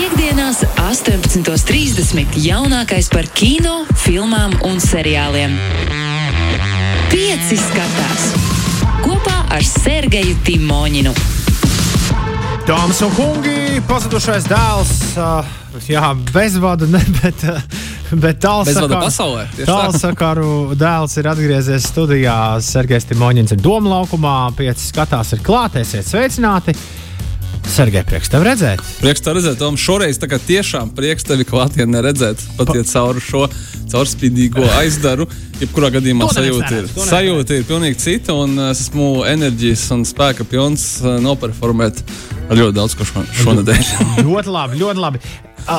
Piektdienās, 18.30. jaunākais par kino, filmām un seriāliem. Pieci skatās kopā ar Sergeju Timoņinu. Dāmas un kungi, pazudušais dēls. Uh, jā, bezvadu, ne, bet, uh, bet Bezvadu tālsakaru- dēls ir atgriezies studijā. Sergejs Timoņins ir Doma laukumā, pieci skatās ir klātiesiet sveicināti. Sergej, prieks tev redzēt. Prieks te redzēt, Tom. Šoreiz tiešām prieks tevi klātienē redzēt. Pat ja cauri šo caurspīdīgo aizdaru, jebkurā gadījumā sajūta ir. Sajūta ir pilnīgi cita, un uh, es esmu enerģijas un spēka pilns uh, noperformēt ļoti daudz ko šo, šonadēļ. ļoti labi, ļoti labi.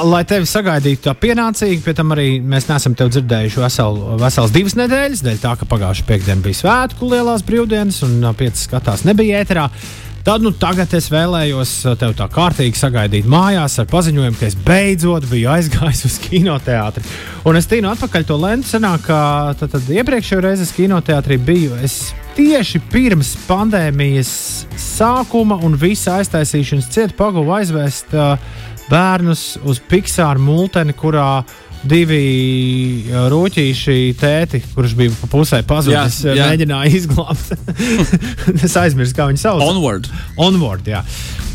Lai tevi sagaidītu tā pienācīgi, pie tam arī mēs neesam tevi dzirdējuši veselu, veselas divas nedēļas, dēļ tā, ka pagājušā piekdiena bija svētku lielās brīvdienas un piecas skatās nebija ēterā. Tad nu, tagad es vēlējos uh, tevi tā kārtīgi sagaidīt mājās ar paziņojumu, ka es beidzot biju aizgājis uz kinoteātri. Un es tīnu atpakaļ to lentu, senāk, ka tad, tad iepriekšējā reizē kinoteātrī biju. Es tieši pirms pandēmijas sākuma un visa aiztaisīšanas cieta paguvu aizvest uh, bērnus uz Pixar multeni, kurā divi rūtīši tēti, kurš bija pa pusē pazudis, Jā, jā. mēģināja izglābt. es aizmirsu, kā viņi sauc. Onward. Onward, jā.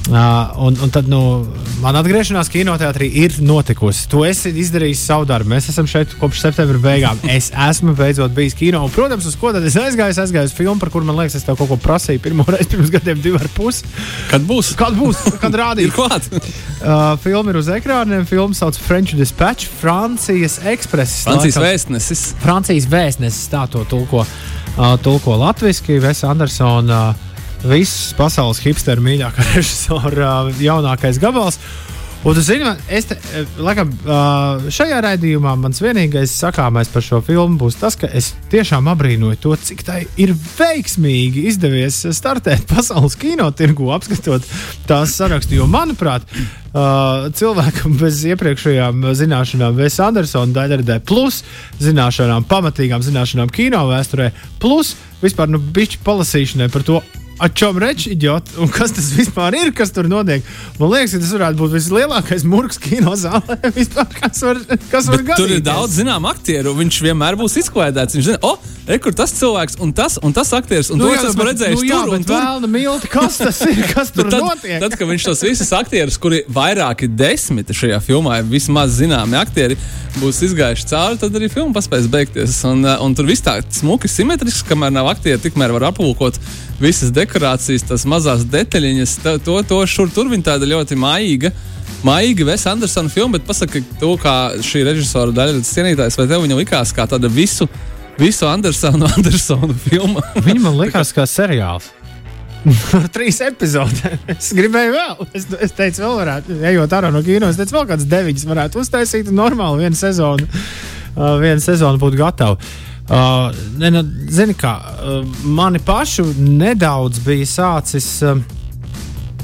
Uh, un, un tad nu, man atgriešanās kinoteātrī ir notikusi. Tu esi izdarījis savu darbu. Mēs esam šeit kopš septembra beigām. Es esmu beidzot bijis kino. Un, protams, uz ko tad es aizgāju? Es aizgāju uz filmu, par kuru man liekas, es tev kaut ko prasīju pirmo reizi pirms gadiem, divi ar pusi. Kad būs? Kad būs? Kad rādīs? Klāt. Uh, filma ir uz ekrāniem. Filma sauc French Dispatch, Francijas ekspress. Francijas Laikam- vēstnesis. Francijas vēstnesis tā to tulko, uh, tulko latviešu. Vesa Andersona, uh, visas pasaules hipsteru mīļākā režisora uh, jaunākais gabals. Un, tu zini, man- es te, eh, laikam, uh, šajā raidījumā mans vienīgais sakāmais par šo filmu būs tas, ka es tiešām abrīnoju to, cik tā ir veiksmīgi izdevies startēt pasaules kinotirgu, apskatot tās sarakstu. Jo, manuprāt, uh, cilvēkam bez iepriekšējām zināšanām, bez Andersona daļradē, plus zināšanām, pamatīgām zināšanām kino vēsturē, plus vispār nu, bišķi palasīšanai par to. A čom reči, idiot, un kas tas vispār ir, kas tur notiek? Man liekas, ka tas varētu būt vislielākais mūks kino zālē, vispār, kas var, kas var tur ir daudz zināmu aktieru. Viņš vienmēr būs izklaidēts. Viņš zina, o, re, kur tas cilvēks un tas, un tas aktieris. Un nu, to es esmu redzējis nu, jā, tur un tur. Vēlna milti, kas tas ir, kas tur Bet tad, notiek? tad, kad viņš tos visus aktierus, kuri vairāki desmiti šajā filmā vismaz zināmi aktieri, būs izgājuši cauri, tad arī filma paspēs beigties. Un, uh, un tur viss tā smuki, simetrisks, kamēr nav aktieri, tikmēr var aplūkot visas dekorācijas, tās mazās detaļiņas. Tā, to, to šur tur viņa tāda ļoti mājīga. Maiga Vesa Andersona filma, bet pasaka, to, kā šī režisora daļa ir cienītājs, vai tev viņa likās kā tāda visu, visu Andersonu, Andersonu filmu? Viņa man liekas, kā seriāls. Ar trīs epizodēm. Es gribēju vēl. Es, es teicu, vēl varētu, ejot ārā no kino, es teicu, vēl kādas deviņas varētu uztaisīt. Normāli viena sezona, uh, viena sezona būtu gatava. Uh, ne, nu, zini, kā uh, mani pašu nedaudz bija sācis. Uh,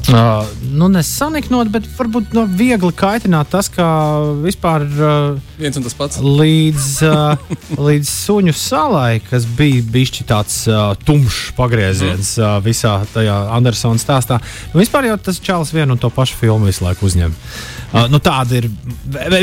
Uh, nu, nesaniknot, bet varbūt no viegli kaitināt tas, ka vispār uh, Viens un tas pats. līdz, uh, līdz suņu salai, kas bija bijis tāds uh, tumšs pagrieziens uh, visā tajā Andersona stāstā. Nu, vispār jau tas čels vienu un to pašu filmu visu laiku uzņem. Uh, nu, tāda ir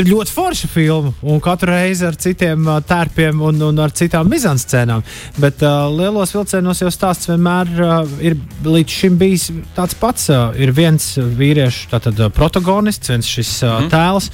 ļoti forša filma, un katru reizi ar citiem uh, tērpiem un, un ar citām mizanscēnām. Bet uh, lielos vilcienos jau stāsts vienmēr uh, ir līdz šim bijis tāds pats. Uh, ir viens vīriešu tātad, uh, protagonists, viens šis uh, mm. tēls,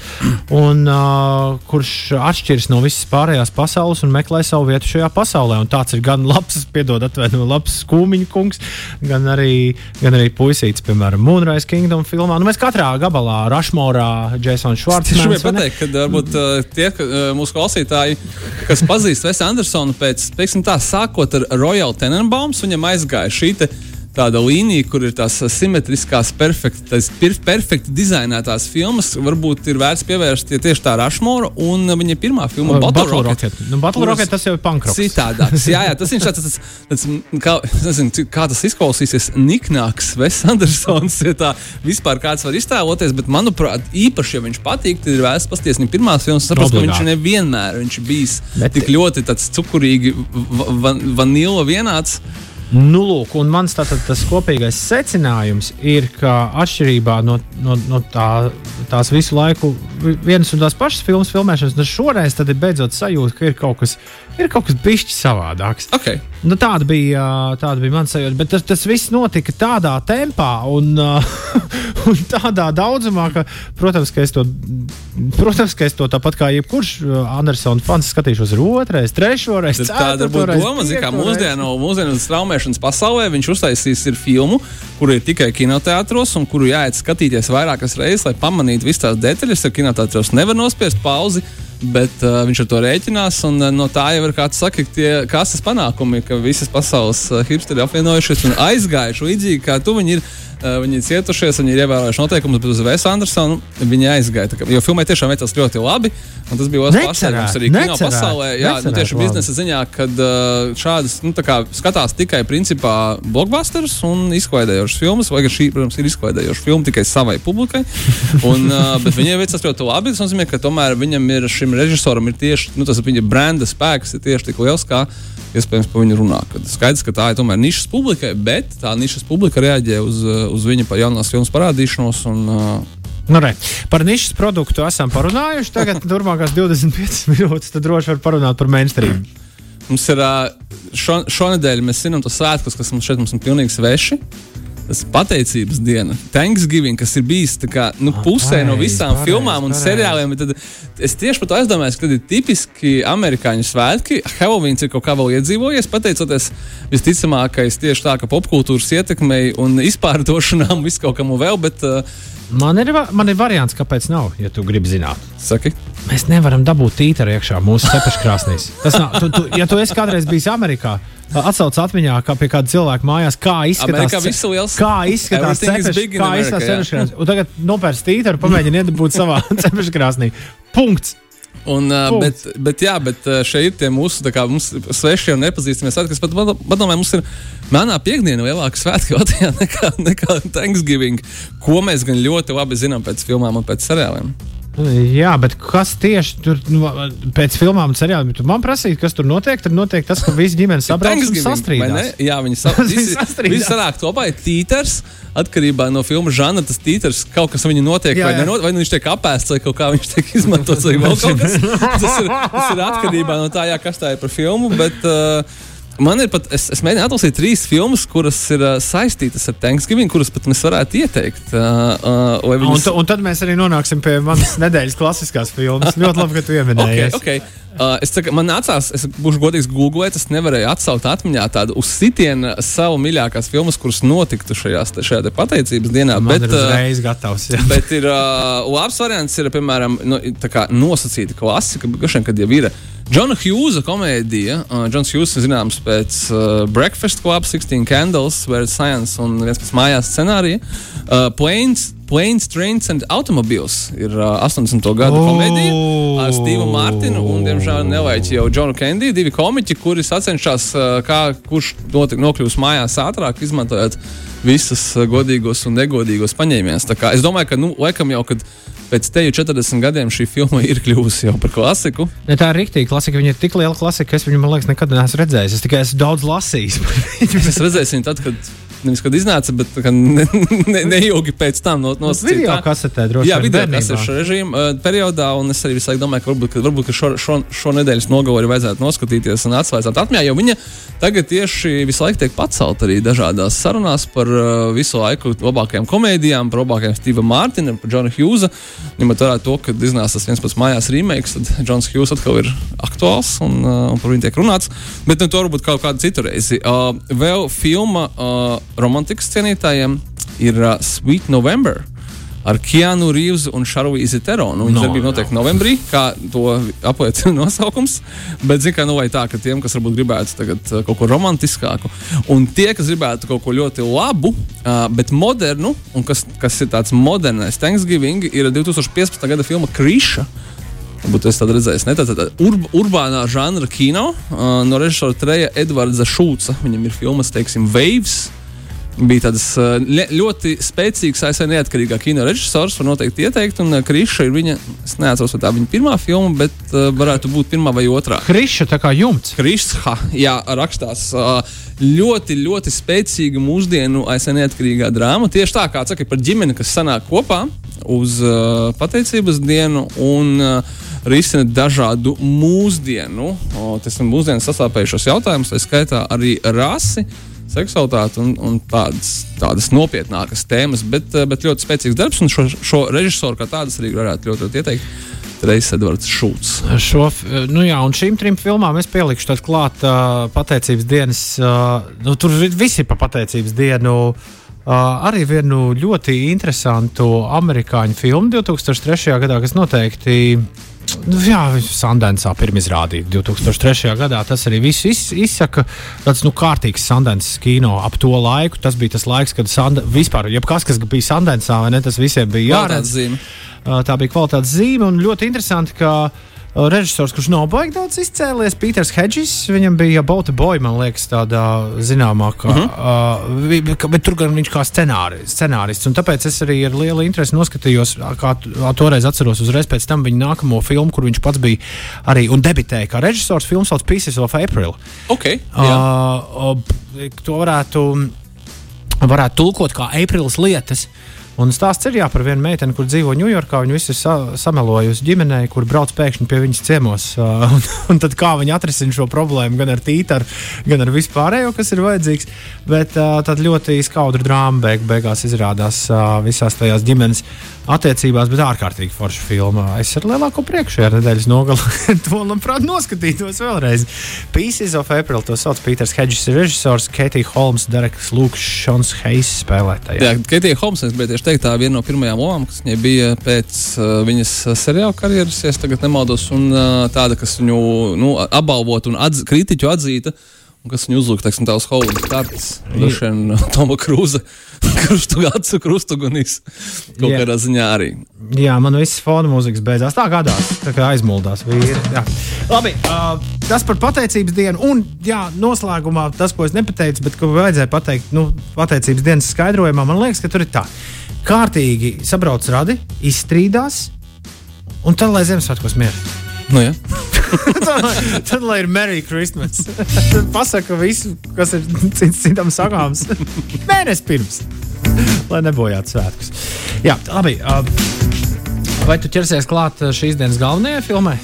un, uh, kurš atšķiras no visas pārējās pasaules un meklē savu vietu šajā pasaulē. Un tāds ir gan labs, piedod, atvaino, labs skūmiņu kungs, gan arī, gan arī puisīts, piemēram, Moonrise Kingdom filmā. Nu, mēs katrā gabalā, Rašmorā, Jasons Švarts. Es gribēju pateikt, ka varbūt uh, tie ka, uh, mūsu klausītāji, kas pazīst Vesu Andersonu pēc, teiksim, tā, sākot ar Royal Tenenbaums, viņam aizgāja šī te tāda līnija, kur ir tās simetriskās, perfektas, per, perfekti dizainētās filmas. Varbūt ir vērts pievērst ja tieši tā Rašmora un viņa pirmā filma Battle, Battle Rocket. Rocket. Nu, Battle Rocket tas jau ir pankroks. Citādāks. Jā, jā, tas ir tāds, tāds, tāds kā, es nezinu, kā tas izklausīsies. Niknāks, Ves Andersons, ja tā vispār kāds var iztēloties, bet manuprāt, īpaši, ja viņš patīk, tad ir vērts pasties viņa pirmās filmas, saprast, ka viņš nevienmēr viņš bijis Bet- tik ļoti tāds cukurīgi, va, va, vanila vienāds. Nu, lūk, un mans tātad, tas kopīgais secinājums ir, ka atšķirībā no, no, no tā, tās visu laiku vienas un tās pašas filmas filmēšanas, nu šoreiz ir beidzot sajūta, ka ir kaut kas, ir kaut kas bišķi savādāks. Okay. Nu, tāda, bija, tāda bija mans sajūta, bet tas, tas viss notika tādā tempā un, un tādā daudzumā, ka, protams, ka es to, protams, ka es to tāpat kā jebkurš Andersona fans skatīšos otrais, trešoreiz. Tāda būtu doma, ka mūsdienu, mūsdienu straumēšanas pasaulē viņš uztaisīs filmu, kuru ir tikai kinoteātros un kuru jāiet skatīties vairākas reizes, lai pamanītu visas tās detaļas. Ar kinoteātros nevar nospiest pauzi. Bet uh, viņš ar to rēķinās, un uh, no tā jau ir kāds saka, ka tie kases panākumi, ka visas pasaules uh, hipsteri apvienojušies un aizgājuši līdzīgi kā tu. Viņi ir viņi ir cietušies, viņi ir ievērojuši noteikumus, bet uz Vēsu Andersonu viņi aizgāja. Jo filmai tiešām veicās ļoti labi. Tas bija otrs pasākums arī kino pasaulē. Jā, necerēt, nu, tieši labi. biznesa ziņā, kad uh, šādas nu, kā, skatās tikai principā blockbusters un izklaidējošas filmas, vai šī, protams, ir izklaidējoša filma tikai savai publikai. Un, uh, bet viņai veicās ļoti labi. Tas nozīmē, ka tomēr viņam ir šim režisoram ir tieši nu, tas viņa brenda spēks ir tieši tik liels. Kā, iespējams, par viņu runā. Kad skaidrs, ka tā ir tomēr nišas publikai, bet tā nišas publika reaģē uz, uz viņa jaunās filmas parādīšanos. Un, uh, Nu, re. Par nišas produktu esam parunājuši. Tagad, turpmākās 25 minūtes, tad droši var parunāt par mainstream. Mums ir šo, šonadēļ, mēs zinām tos svētkus, kas mums šeit mums ir pilnīgi sveši tas pateicības diena, Thanksgiving, kas ir bijis kā, nu, pusē pareiz, no visām pareiz, filmām un pareiz. seriāliem. Tad es tieši par to aizdomājos, ka ir tipiski amerikāņu svētki. Halloween ir kaut kā vēl iedzīvojies, pateicoties visticamākais tieši tā, ka popkultūras ietekmei un izpārdošanām visu kaut kam vēl. Bet, uh, Man ir, man ir variants, kāpēc nav, ja tu gribi zināt. Saki. Mēs nevaram dabūt tītaru iekšā mūsu cepeškrāsnīs. Tas nav, tu, tu, ja tu esi kādreiz bijis Amerikā, Atcaucās atmiņā, kā pie kāda cilvēka mājās, kā izskatās cepures. Kā izskatās cepures, tagad nopērts tītaru, pamēģini iedabūt savā cepures krāsnī. Punkts! Un, uh, bet, bet, jā, bet šeit ir tie mūsu kā, mums svešie un nepazīstamie svētki, kas pat, padomāju, mums ir manā piekdienā lielāka svētki Latvijā nekā, nekā Thanksgiving, ko mēs gan ļoti labi zinām pēc filmām un pēc seriāliem. Jā, bet kas tieši tur nu, pēc filmām un seriāliem man prasīja, kas tur notiek? Tad notiek tas, ka visi ģimenes sabrauc un sastrīdās. Jā, viņi sa visi, visi sanāk kopā, ir tīters. Atkarībā no filmu žanra tas tīters kaut kas viņu notiek, jā, jā. vai, nenot, vai nu viņš tiek apēsts, vai kaut kā viņš tiek izmantots, vai vēl kaut kas. Tas ir, tas ir atkarībā no tā, jā, kas tā ir par filmu. Bet, uh, Man ir pat, es, es mēģināju atlasīt trīs filmas, kuras ir uh, saistītas ar Thanksgiving, kuras pat mēs varētu ieteikt. Uh, uh, viņas... un, un tad mēs arī nonāksim pie manas nedēļas klasiskās filmas. Ļoti labi, ka tu pieminēji. Okay, okay. Uh, es saku, man nācās, es būšu godīgs, googlēt, es nevarēju atsaukt atmiņā tādu uz sitienu savu mīļākās filmas, kuras notiktu šajās, šajā pateicības dienā. Man bet, ir uzreiz gatavs. Jā. Bet ir uh, labs variants, ir piemēram no, nosacīta klasika, kad jau ir. Džona Hjūza komēdija. Uh, Džons Hjūzs ir zināms pēc uh, Breakfast Club, 16 Candles, Where Science un viens pēc mājās scenārija. Uh, Planes, Planes, Trains and Automobiles ir uh, 80. gadu oh. komēdija ar Stevu Mārtiņu un, diemžēl, nelaiķi jau Džonu Kendiju, divi komiķi, kuri sacenšas, uh, kā kurš nokļūs mājās ātrāk, izmantojot visus uh, godīgos un negodīgos paņēmienus. Es domāju, ka, nu, laikam jau, kad pēc teju 40 gadiem šī filma ir kļuvusi jau par klasiku. Ne, tā ir rīktīva klasika. Viņa ir tik liela klasika, ka es viņu, man liekas, nekad neesmu redzējis. Es tikai esmu daudz lasījis. es redzēju viņu tad, kad nevis kad iznāca, bet ne, ne, neilgi pēc tam no, no nu, video kasetē droši vien. Jā, video kasetē režīma uh, periodā, un es arī visu laiku domāju, ka varbūt, ka, varbūt, ka šo, šo, šo nedēļas nogalu vajadzētu noskatīties un atsvaicāt atmiņā, jo viņa tagad tieši visu laiku tiek pacelt arī dažādās sarunās par uh, visu laiku labākajām komēdijām, par labākajiem Steva Mārtiņa, par Džona Hjūza. Ņemot vērā to, ka iznāca tas viens pats mājās remakes, tad Džons Hjūs atkal ir aktuāls un, uh, un par viņu tiek runāts. Bet nu, to varbūt kaut kādu citu reizi. Uh, vēl filma uh, romantikas cienītājiem ir uh, Sweet November. Ar Keanu Reeves un Šarvīzi Teronu. Viņa no, darbība notiek no. novembrī, kā to apliecina nosaukums. Bet, zināmā mērā, nu, vai tā, ka tiem, kas varbūt gribētu tagad, uh, kaut ko romantiskāku, un tie, kas gribētu kaut ko ļoti labu, uh, bet modernu, un kas, kas ir tāds modernais Thanksgiving, ir 2015. gada filma Krīša. Būtu es tādu redzējis. Ne? Tā ir ur, urbānā žanra kino uh, no režisora Treja Edvarda Šulca. Viņam ir filmas, teiksim, Waves bija tāds uh, ļoti spēcīgs ASV neatkarīgā kino režisors. Var noteikti ieteikt, un uh, Kriša ir viņa, es neatceros, vai tā viņa pirmā filma, bet uh, varētu būt pirmā vai otrā. Kriša, tā kā jumts. Kriša, jā, rakstās. Uh, ļoti, ļoti spēcīga mūsdienu ASV neatkarīgā drāma. Tieši tā kā saka, par ģimeni, kas sanāk kopā uz uh, pateicības dienu un uh, risina dažādu mūsdienu, tas ir mūsdienu sastāpējušos jautājumus, tā skaitā arī rasi seksualitāti un, un tādas, tādas nopietnākas tēmas, bet, eh, bet ļoti spēcīgs darbs. Šo, šo režisoru kā tādas arī varētu ļoti, ļoti ieteikt. Reizes Edvards Šulcs. Šo, nu jā, un šīm trim filmām es pielikšu tādu klāt uh, pateicības dienas. Uh, nu, tur visi pa pateicības dienu. Uh, arī vienu ļoti interesantu amerikāņu filmu 2003. gadā, kas noteikti Nu, jā, Sandensā pirmizrādīja 2003. gadā. Tas arī viss iz, izsaka tāds nu, kārtīgs Sandensas kino ap to laiku. Tas bija tas laiks, kad Sand vispār, jebkas, kas bija Sandensā, ne, tas visiem bija jāredz. Tā bija kvalitātes zīme un ļoti interesanti, ka režisors, kurš nav baigi daudz izcēlies, Pīters Hedžis. Viņam bija Bauta Boja, man liekas, tāda zināmākā. Uh -huh. uh, bet tur gan viņš kā scenāri, scenārists. Un tāpēc es arī ar lielu interesi noskatījos, kā toreiz atceros uzreiz pēc tam viņa nākamo filmu, kur viņš pats bija arī un debitēja kā režisors. Filmas sauc Pieces of April. Okay, uh, uh, to varētu, varētu tulkot kā Aprils lietas. Uh, Un stāsts ir jā, par vienu meiteni, kur dzīvo Ņujorkā. Viņa visu ir sa samelojusi ģimenei, kur brauc pēkšņi pie viņas ciemos. Uh, un, un tad kā viņi atrisina šo problēmu gan ar tītaru, gan ar vispārējo, kas ir vajadzīgs. Bet uh, tad ļoti skaudra drāma beig beigās izrādās uh, visās tajās ģimenes attiecībās, bet ārkārtīgi forša filma. Es ar lielāko prieku šajā nedēļas nogalē to labprāt noskatītos vēlreiz. Pieces of April to sauc Pīters Hedžers, režisors, Keitija Holmes, Dereks Lūks, Šons Heis spēlētāji. Jā, Keitija Holmes, es tieši teikt, tā viena no pirmajām lomām, kas viņai bija pēc uh, viņas seriāla karjeras, ja tagad nemaldos, un uh, tāda, kas viņu nu, apbalvot un atz kritiķu atzīta. Kas viņu uzlūk, teiksim, tā uz Hollywoods kartes. Droši vien Toma Krūza krustu acu krustugunīs. Kaut jā. kādā ziņā arī. Jā, man viss fona mūzikas beidzās. Tā gadās, tā kā aizmuldās vīri. Jā. Labi, uh, tas par pateicības dienu. Un, jā, noslēgumā tas, ko es nepateicu, bet ko vajadzēja pateikt, nu, pateicības dienas skaidrojumā, man liekas, ka tur ir tā. Kārtīgi sabrauc radi, izstrīdās, un tad lai Ziemassvētkos mierīgi. Nu, ja. tad, tad, lai ir Merry Christmas. Tad pasaka visu, kas ir cits citam sakāms. Mēnesis pirms. Lai nebojātu svētkus. Jā, labi. Vai tu ķersies klāt šīs dienas galvenajai filmai?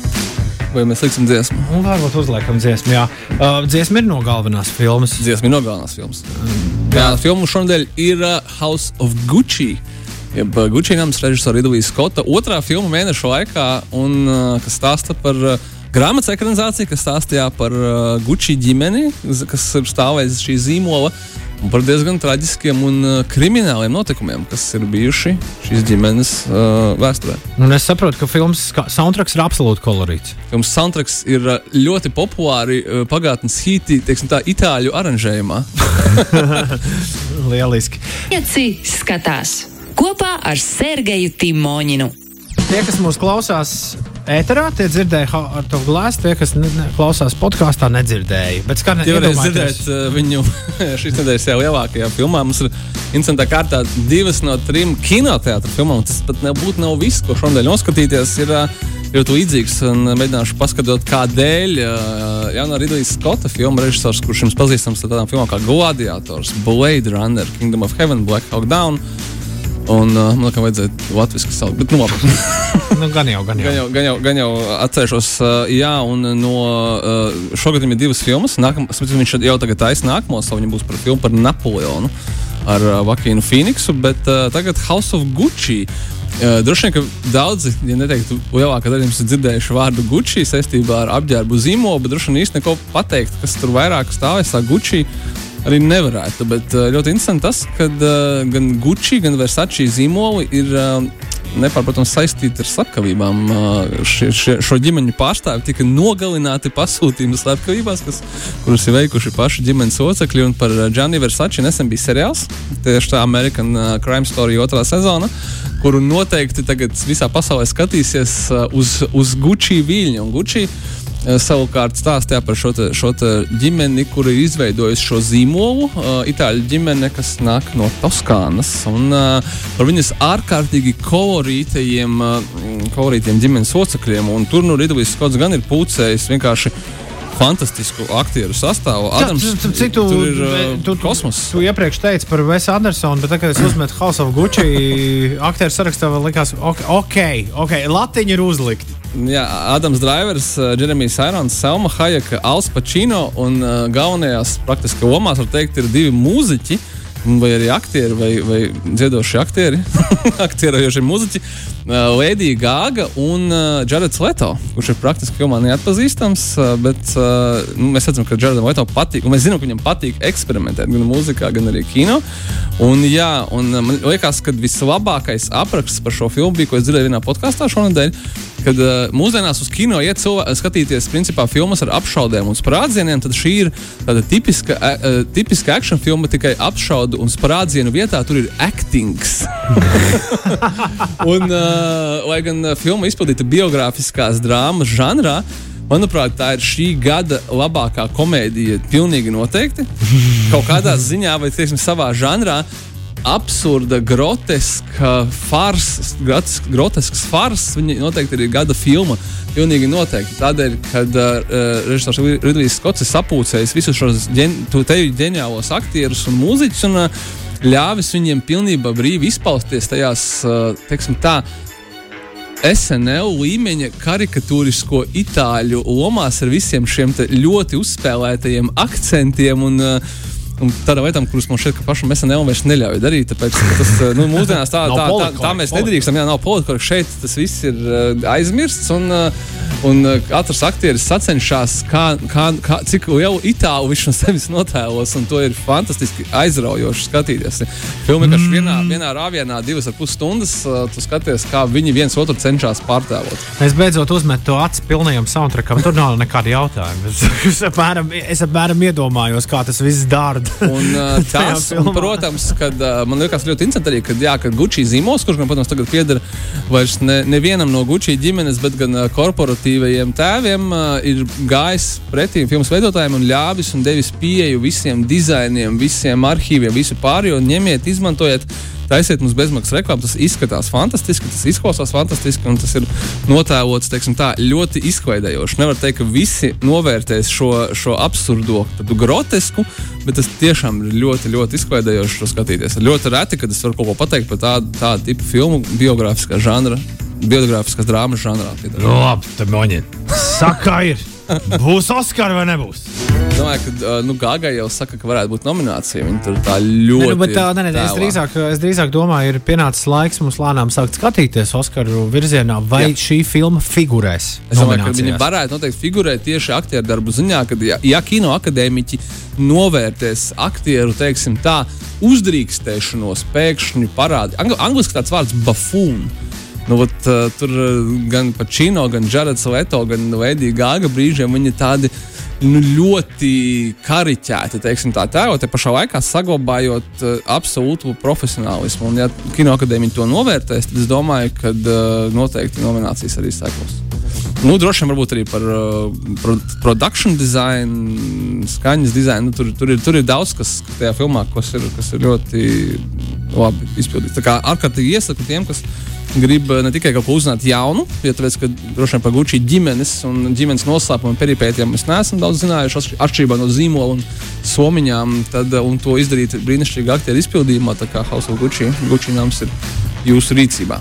Vai mēs liksim dziesmu? Nu, varbūt uzliekam dziesmu. Jā, uh, dziesma ir no galvenās filmas. Dziesma ir no galvenās filmas. Jā, filmu šonadēļ ir uh, House of Gucci jeb Gučīnams, režisora Ridlija Skota otrā filma mēneša laikā, un, uh, kas stāsta par uh, grāmatas ekranizāciju, kas stāstīja par uh, Gucci ģimeni, kas ir stāvējis šī zīmola. Un par diezgan traģiskiem un uh, krimināliem notikumiem, kas ir bijuši šīs ģimenes uh, vēsturē. Un es saprotu, ka filmas soundtracks ir absolūti kolorīts. Filmas soundtracks ir uh, ļoti populāri uh, pagātnes hīti, teiksim, tā itāļu aranžējumā. Lieliski. Pieci skatās kopā ar Sergeju Timoņinu. Tie, kas mūs klausās ēterā, tie dzirdēja ar to glāzi. Tie, kas ne, ne, klausās podkāstā, nedzirdēja. Bet kā jau reiz dzirdēt uh, viņu šīs nedēļas jau lielākajā filmā, mums ir interesantā kārtā divas no trim kinoteātra filmām. Tas pat nebūtu nav viss, ko šodien noskatīties. Ir, uh, ļoti līdzīgs. Mēģināšu paskaidrot, kādēļ. Jā, no Ridlīs Skota filmu režisors, kurš jums pazīstams ar tādām filmām kā Gladiators, Blade Runner, Kingdom of Heaven, Black Hawk Down. Un uh, man liekas, vajadzēja latviešu saukt. Bet, nu, nu, gan jau, gan jau. Gan jau, gan jau, gan jau atcerēšos, uh, jā, un no uh, šogad viņam ir divas filmas. Nākam, viņš jau tagad taisa nākamo savu, viņam būs par filmu par Napoleonu ar uh, Vakīnu Phoenixu, bet uh, tagad House of Gucci. Uh, droši vien, ka daudzi, ja neteiktu, lielākā daļa jums ir dzirdējuši vārdu Gucci saistībā ar apģērbu zīmolu, bet droši vien īsti neko pateikt, kas tur vairāk stāvēs. Gucci arī nevarētu. Bet eh, ļoti interesanti tas, ka uh, gan Gucci, gan Versace zīmoli ir uh, nepārprotams saistīti ar slepkavībām. Šie, šie, šo ģimeņu pārstāvji tika nogalināti pasūtījuma slepkavībās, kas, kuras ir veikuši paši ģimenes locekļi. Par Gianni Versace nesen bija seriāls, tieši tā American Crime Story otrā sezona. Kuru noteikti tagad visā pasaulē skatīsies uz, uz Gucci viļņa. Un Gucci savukārt stāstīja par šo, te, šo te ģimeni, kur ir izveidojusi šo zīmolu. Uh, itāļu ģimene, kas nāk no Toskānas. Un, uh, par viņas ārkārtīgi kolorītajiem, kolorītiem ģimenes locekļiem. Un tur nu Ridlijs Skots gan ir pūcējis vienkārši fantastisku aktieru sastāvu. Adams, tu, tu, tu, tur ir tu, kosmos. Tu, tu iepriekš teici par Vesu Andersonu, bet tagad, es uzmetu House of Gucci, aktieru sarakstā likās, ok, ok, okay latiņi ir uzlikti. Jā, Adams Drivers, Jeremijs Irons, Selma Hajeka, Alans Pacino un uh, galvenajās praktiski lomās, var teikt, ir divi mūziķi. Vai arī aktieri, vai, vai dziedošie aktieri, aktierojošie muzeķi, uh, Lēdija Gāga un uh, Jareds Leto, kurš ir praktiski filmā neatpazīstams. Uh, bet uh, nu, mēs redzam, ka Jaredam Leto patīk, un mēs zinām, ka viņam patīk eksperimentēt gan mūzikā, gan arī kino. Un, jā, un man liekas, ka vislabākais apraksts par šo filmu bija, ko es dzirdēju vienā podkāstā šonadēļ kad uh, mūsdienās uz kino iet cilvēki skatīties principā filmas ar apšaudēm un sprādzieniem, tad šī ir tāda tipiska, uh, tipiska akciju filma tikai apšaudu un sprādzienu vietā tur ir actings. un, uh, lai gan filma izpildīta biogrāfiskās drāmas žanrā, Manuprāt, tā ir šī gada labākā komēdija. Pilnīgi noteikti. Kaut kādā ziņā, vai teiksim, savā žanrā, absurda, groteska fars, grotesks fars. Viņa noteikti ir gada filma. Pilnīgi noteikti. Tādēļ, kad uh, režisors Ridlijs Skots ir sapūcējis visus šos ģen, ģeniālos aktierus un mūziķus un uh, ļāvis viņiem pilnībā brīvi izpausties tajās, uh, teiksim tā, SNL līmeņa karikatūrisko itāļu lomās ar visiem šiem ļoti uzspēlētajiem akcentiem un uh, un tādām lietām, kuras man šķiet, ka pašam SNL vairs neļauj darīt. Tāpēc tas eh, nu, mūsdienās tā, tā, tā, tā mēs nedrīkstam. Jā, nav politiski. Šeit tas viss ir uh, aizmirsts. Un, uh, un katrs aktieris sacenšas, kā, kā, kā, cik lielu itālu viņš no sevis notēlos. Un to ir fantastiski aizraujoši skatīties. Filma vienkārši mm. vienā, vienā rāvienā, divas ar pus stundas, uh, tu skaties, kā viņi viens otru cenšas pārtēlot. Es beidzot uzmetu to acu pilnajam soundtrackam. Tur nav nekāda jautājuma. Es apmēram, es apmēram iedomājos, kā tas viss dārda. Un, uh, tas, un, protams, kad, uh, man liekas ļoti interesanti arī, kad, jā, kad Gucci zīmols, kurš man, protams, tagad pieder vairs ne, nevienam no Gucci ģimenes, bet gan uh, korporatīvajiem tēviem, uh, ir gājis pretī filmas veidotājiem un ļāvis un devis pieeju visiem dizainiem, visiem arhīviem, visu pārējo. Ņemiet, izmantojiet taisiet mums bezmaksas reklāmu. Tas izskatās fantastiski, tas izklausās fantastiski, un tas ir notēlots tā, ļoti izklaidējoši. Nevar teikt, ka visi novērtēs šo, šo absurdo, grotesku, bet tas tiešām ir ļoti, ļoti izklaidējoši skatīties. Ļoti reti, kad es varu kaut ko pateikt par tādu, tādu tipu filmu, biogrāfiskā žanra. Biogrāfiskās drāmas žanrā. Labi, tā moņi. Saka, ir. Būs Oskara vai nebūs? Es domāju, ka nu, Gāgai jau saka, ka varētu būt nominācija. Viņa tur tā ļoti. Ne, nu, bet, tā, ne, ne, es, drīzāk, es drīzāk domāju, ir pienācis laiks mums lēnām sākt skatīties Oskaru virzienā, vai Jā. šī filma figurēs. Es domāju, ka viņa varētu noteikti figurēt tieši aktieru darbu ziņā, kad ja, ja kino akadēmiķi novērtēs aktieru, teiksim tā, uzdrīkstēšanos, pēkšņi parādīt. Angl angliski tāds vārds buffoon. Nu, vat, uh, tur gan Pacino, gan Jareds Leto, gan Lēdija Gāga brīžiem viņi tādi nu, ļoti kariķēti, teiksim, tā tēlot, te pašā laikā saglabājot uh, absolūtu profesionālismu. Un, ja kinoakadēmija to novērtēs, tad es domāju, ka uh, noteikti nominācijas arī sekos. Nu, droši vien varbūt arī par uh, pro, produkciju dizainu, skaņas dizainu. Nu, tur, tur, ir, tur ir daudz kas tajā filmā, kas ir, kas ir ļoti labi izpildīts. Tā kā ārkārtīgi iesaku tiem, kas grib eh, ne tikai kaut ko uzzināt jaunu, jo tāpēc, ka droši vien par Gucci ģimenes un ģimenes noslēpumu un peripētiem mēs neesam daudz zinājuši, atšķirībā no zīmola un somiņām, tad, eh, un to izdarīt brīnišķīgi aktieru izpildījumā, tā kā House of Gucci, Gucci nams ir jūsu rīcībā.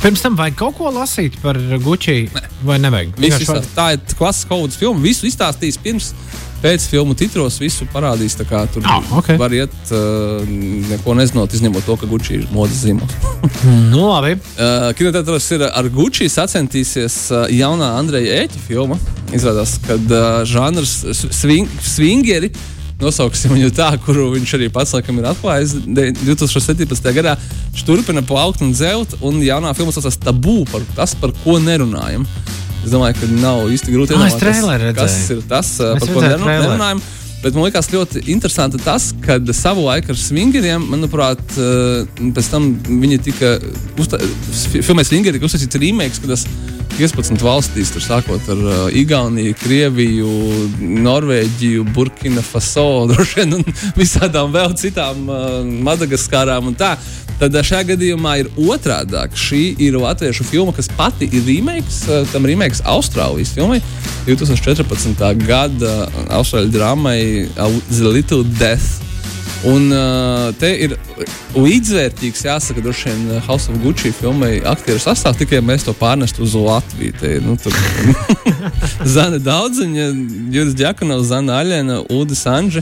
Pirms tam vajag kaut ko lasīt par Gucci. Vai nevajag? Visu, tā ir klases kaudzes filma. Visu izstāstīs pirms pēc filmu titros visu parādīs. Kā, tur oh, okay. var iet, uh, neko nezinot, izņemot to, ka Gucci ir modes zīmols. nu, labi. Uh, Kinoteātros ir ar Gucci sacensties uh, jaunā Andreja Ēķa filma. Izrādās, ka uh, žanrs swing, swingeri. Nosauksim viņu tā, kuru viņš arī pats laikam ir atklājis 2017. gadā. Viņš turpina plaukt un zelt, un jaunā filma saucas Tabū par tas, par ko nerunājam. Es domāju, ka nav īsti grūti iedomāties, kas ir tas, Mēs par ko nerunājam. Bet man liekas ļoti interesanti tas, ka savu laiku ar swingeriem, manuprāt, uh, pēc tam viņi tika uztaisīti, filmē swingeri tika uztaisīts remakes, kad tas 15 valstīs, tur sākot ar uh, Igauniju, Krieviju, Norvēģiju, Burkina Faso, droši vien, un visādām vēl citām uh, Madagaskārām un tā. Tad šajā gadījumā ir otrādi. Šī ir latviešu filma, kas pati ir remakes, tam remakes Austrālijas filmai 2014. gada austrāļu drāmai The Little Death. Un uh, te ir līdzvērtīgs, jāsaka, droši vien uh, House of Gucci filmai aktieru sastāvs, tikai mēs to pārnestu uz Latviju. Te, nu, tur, Zana Daudziņa, Juris Džakanovs, Zana Aļena, Udis Anģe,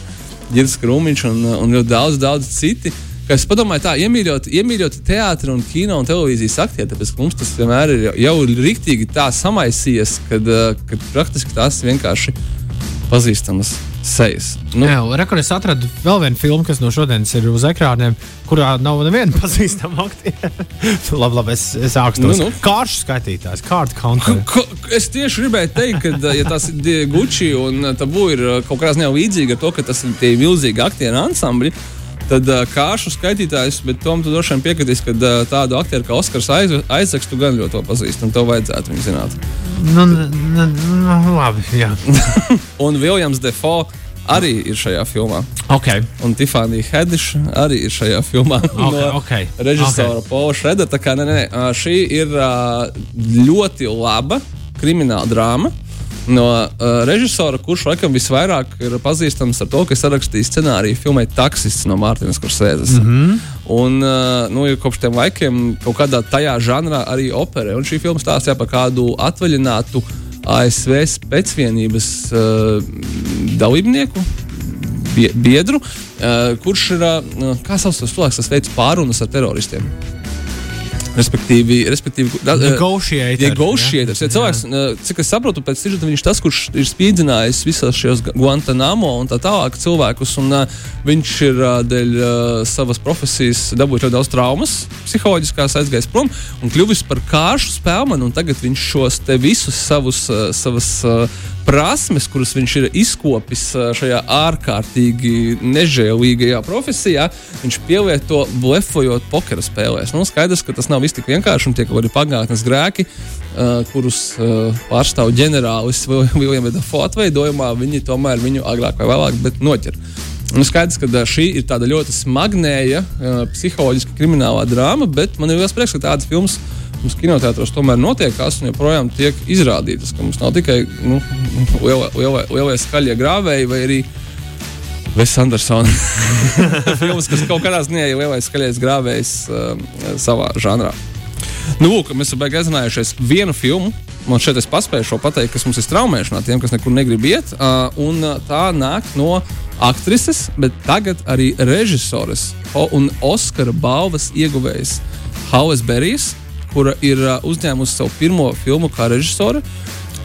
Girs Krūmiņš un, uh, un ļoti daudz, daudz citi. Es padomāju, tā iemīļot, iemīļot teātris, un kino un televīzijas aktieri, tāpēc mums tas vienmēr ir jau rīktīgi tā samaisījies, kad, uh, kad praktiski tās vienkārši pazīstamas sejas. Nu. Jā, rekur, es atradu vēl vienu filmu, kas no šodienas ir uz ekrāniem, kurā nav neviena pazīstama aktiera. labi, labi, es, es sākšu nu, nu. kāršu skaitītājs, kārtu counter. Es tieši gribēju teikt, ka ja tas ir Gucci un Tabu ir kaut kādā ziņā līdzīgi ar to, ka tas ir tie milzīgi aktieru ansambļi. Tad uh, kāršu skaitītājs, bet Tom, tu droši vien piekritīs, ka uh, tādu aktieru kā Oskars Aizsaks, tu gan ļoti pazīsti, un tev vajadzētu viņu zināt. Nu, nu, nu labi, jā. un Viljams Defoe arī ir šajā filmā. Okay. Un Tiffany Hediša arī ir šajā filmā. Okay, no okay. Režisora okay. Paula Šreda. Tā kā ne, ne, šī ir ļoti laba krimināla drāma no uh, režisora, kurš laikam visvairāk ir pazīstams ar to, ka sarakstījis scenāriju filmai Taksists no Mārtiņas Kursēzes. Mm -hmm. Un uh, nu, kopš tiem laikiem kaut kādā tajā žanrā arī operē. Un šī filma stāstīja par kādu atvaļinātu ASV spēcvienības uh, dalībnieku. Biedru, kurš ir, uh, kā sauc tas cilvēks, kas veids pārunas ar teroristiem. Respektīvi, respektīvi negotiators. negotiators. Ja cilvēks, cik es saprotu, pēc tam viņš tas, kurš ir spīdzinājis visos šajos Guantanamo un tā tālāk cilvēkus, un uh, viņš ir dēļ savas profesijas dabūjis ļoti daudz traumas, psiholoģiskās aizgājis prom un kļuvis par kāršu spēlmanu, un tagad viņš šos te visus savus, savas prasmes, kuras viņš ir izkopis šajā ārkārtīgi nežēlīgajā profesijā, viņš pielieto blefojot pokera spēlēs. Nu, skaidrs, ka tas nav viss tik vienkārši un tie kaut kādi pagātnes grēki. Uh, kurus uh, pārstāv ģenerālis Viljams Dafo atveidojumā, viņi tomēr viņu agrāk vai vēlāk noķer. Nu, skaidrs, ka šī ir tāda ļoti smagnēja, uh, psiholoģiska kriminālā drāma, bet man ir liels prieks, ka tādas filmas uh, mums kinoteātros tomēr notiekās un joprojām tiek izrādītas. Mums nav tikai nu, lielie, lielie, lielie skaļie grāvēji vai arī Vēs Andersona filmas, kas kaut kādā ziņā ir lielais skaļais grāvējs uh, savā žanrā. Nu, lūk, mēs esam aizinājušies vienu filmu. Man šeit es paspēju šo pateikt, kas mums ir traumēšanā, tiem, kas nekur negrib iet. Uh, un uh, tā nāk no aktrises, bet tagad arī režisores un Oskara balvas ieguvējas Haues Berijas kura ir uh, uzņēmusi savu pirmo filmu kā režisore.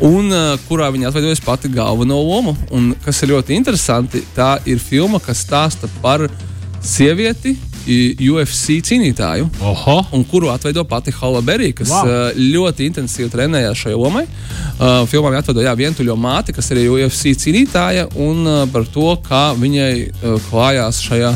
Un uh, kurā viņa atveidojas pati galveno lomu. Un, kas ir ļoti interesanti, tā ir filma, kas stāsta par sievieti, UFC cīnītāju, Oho. un kuru atveido pati Hala Berija, kas wow. uh, ļoti intensīvi trenējās šai lomai. Uh, filmā viņa atveido jā, vientuļo māti, kas ir UFC cīnītāja, un uh, par to, kā viņai uh, klājās šajā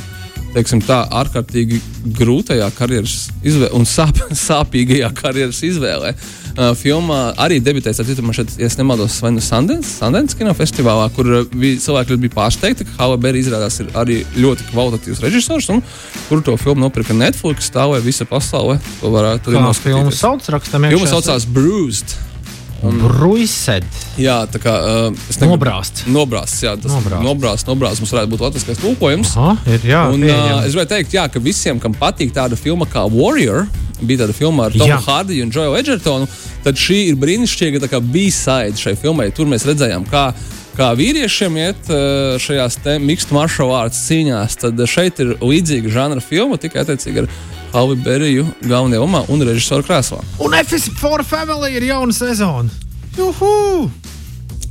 teiksim, tā, ārkārtīgi grūtajā karjeras izvēlē un sāp, sāpīgajā karjeras izvēlē. Uh, filmā arī debitēs ar citu, šeit, ja nemaldos, vai nu Sundance, Sundance kino festivālā, kur bija, cilvēki bija pārsteigti, ka Halle Berry izrādās ir arī ļoti kvalitatīvs režisors, un kur to filmu nopirka Netflix, stāvēja visa pasaule. To varētu noskatīties. Filmu sauc rakstam. Filmu saucās Bruised. Un, Bruised. Jā, tā kā uh, negribu. Nobrāzt. Nobrāzt, jā, tas nobrāzt. Nobrāzt, nobrāzt mums varētu būt latviskais tulkojums. Aha, ir, jā, un, uh, es gribēju teikt, jā, ka visiem, kam patīk tāda filma kā Warrior, bija tāda filma ar Tomu Hārdiju un Džoju Edgertonu, tad šī ir brīnišķīga B-side šai filmai. Tur mēs redzējām, kā kā vīriešiem iet šajās mixed martial arts cīņās, tad šeit ir līdzīga žanra filma, tikai attiecīgi ar Alvi Beriju galvenajā lomā un režisoru krēslā. Un F4 Family ir jauna sezona. Juhu!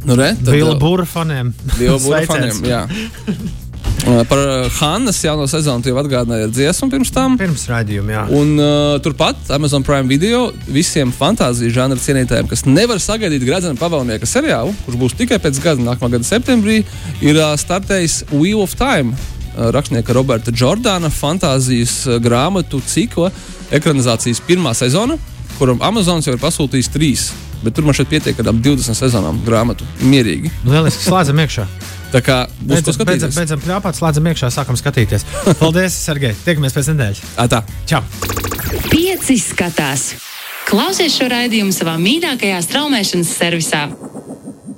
Nu, re, tad, Vila Būra faniem. Vila Būra faniem, jā. Uh, par uh, Hannas jauno sezonu jau atgādināji ar dziesmu pirms tam. Pirms raidījuma, jā. Un uh, turpat Amazon Prime video visiem fantāzijas žanra cienītājiem, kas nevar sagaidīt Gradzena pavalnieka seriālu, kurš būs tikai pēc gada, nākamā gada septembrī, ir uh, startējis Wheel of Time. Uh, Rakstnieka Roberta Jordāna fantāzijas uh, grāmatu cikla ekranizācijas pirmā sezona, kuram Amazons jau ir pasūtījis trīs. Bet tur man šeit pietiek ar ap 20 sezonām grāmatu. Mierīgi. Lieliski slēdzam iekšā. Tā kā būs Beidzam, beidzam, beidzam plāpāt, slēdzam iekšā, sākam skatīties. Paldies, Sergei. Tiekamies pēc nedēļas. Ā, tā. Čau! Pieci skatās. Klausies šo raidījumu savā mīļākajā straumēšanas servisā.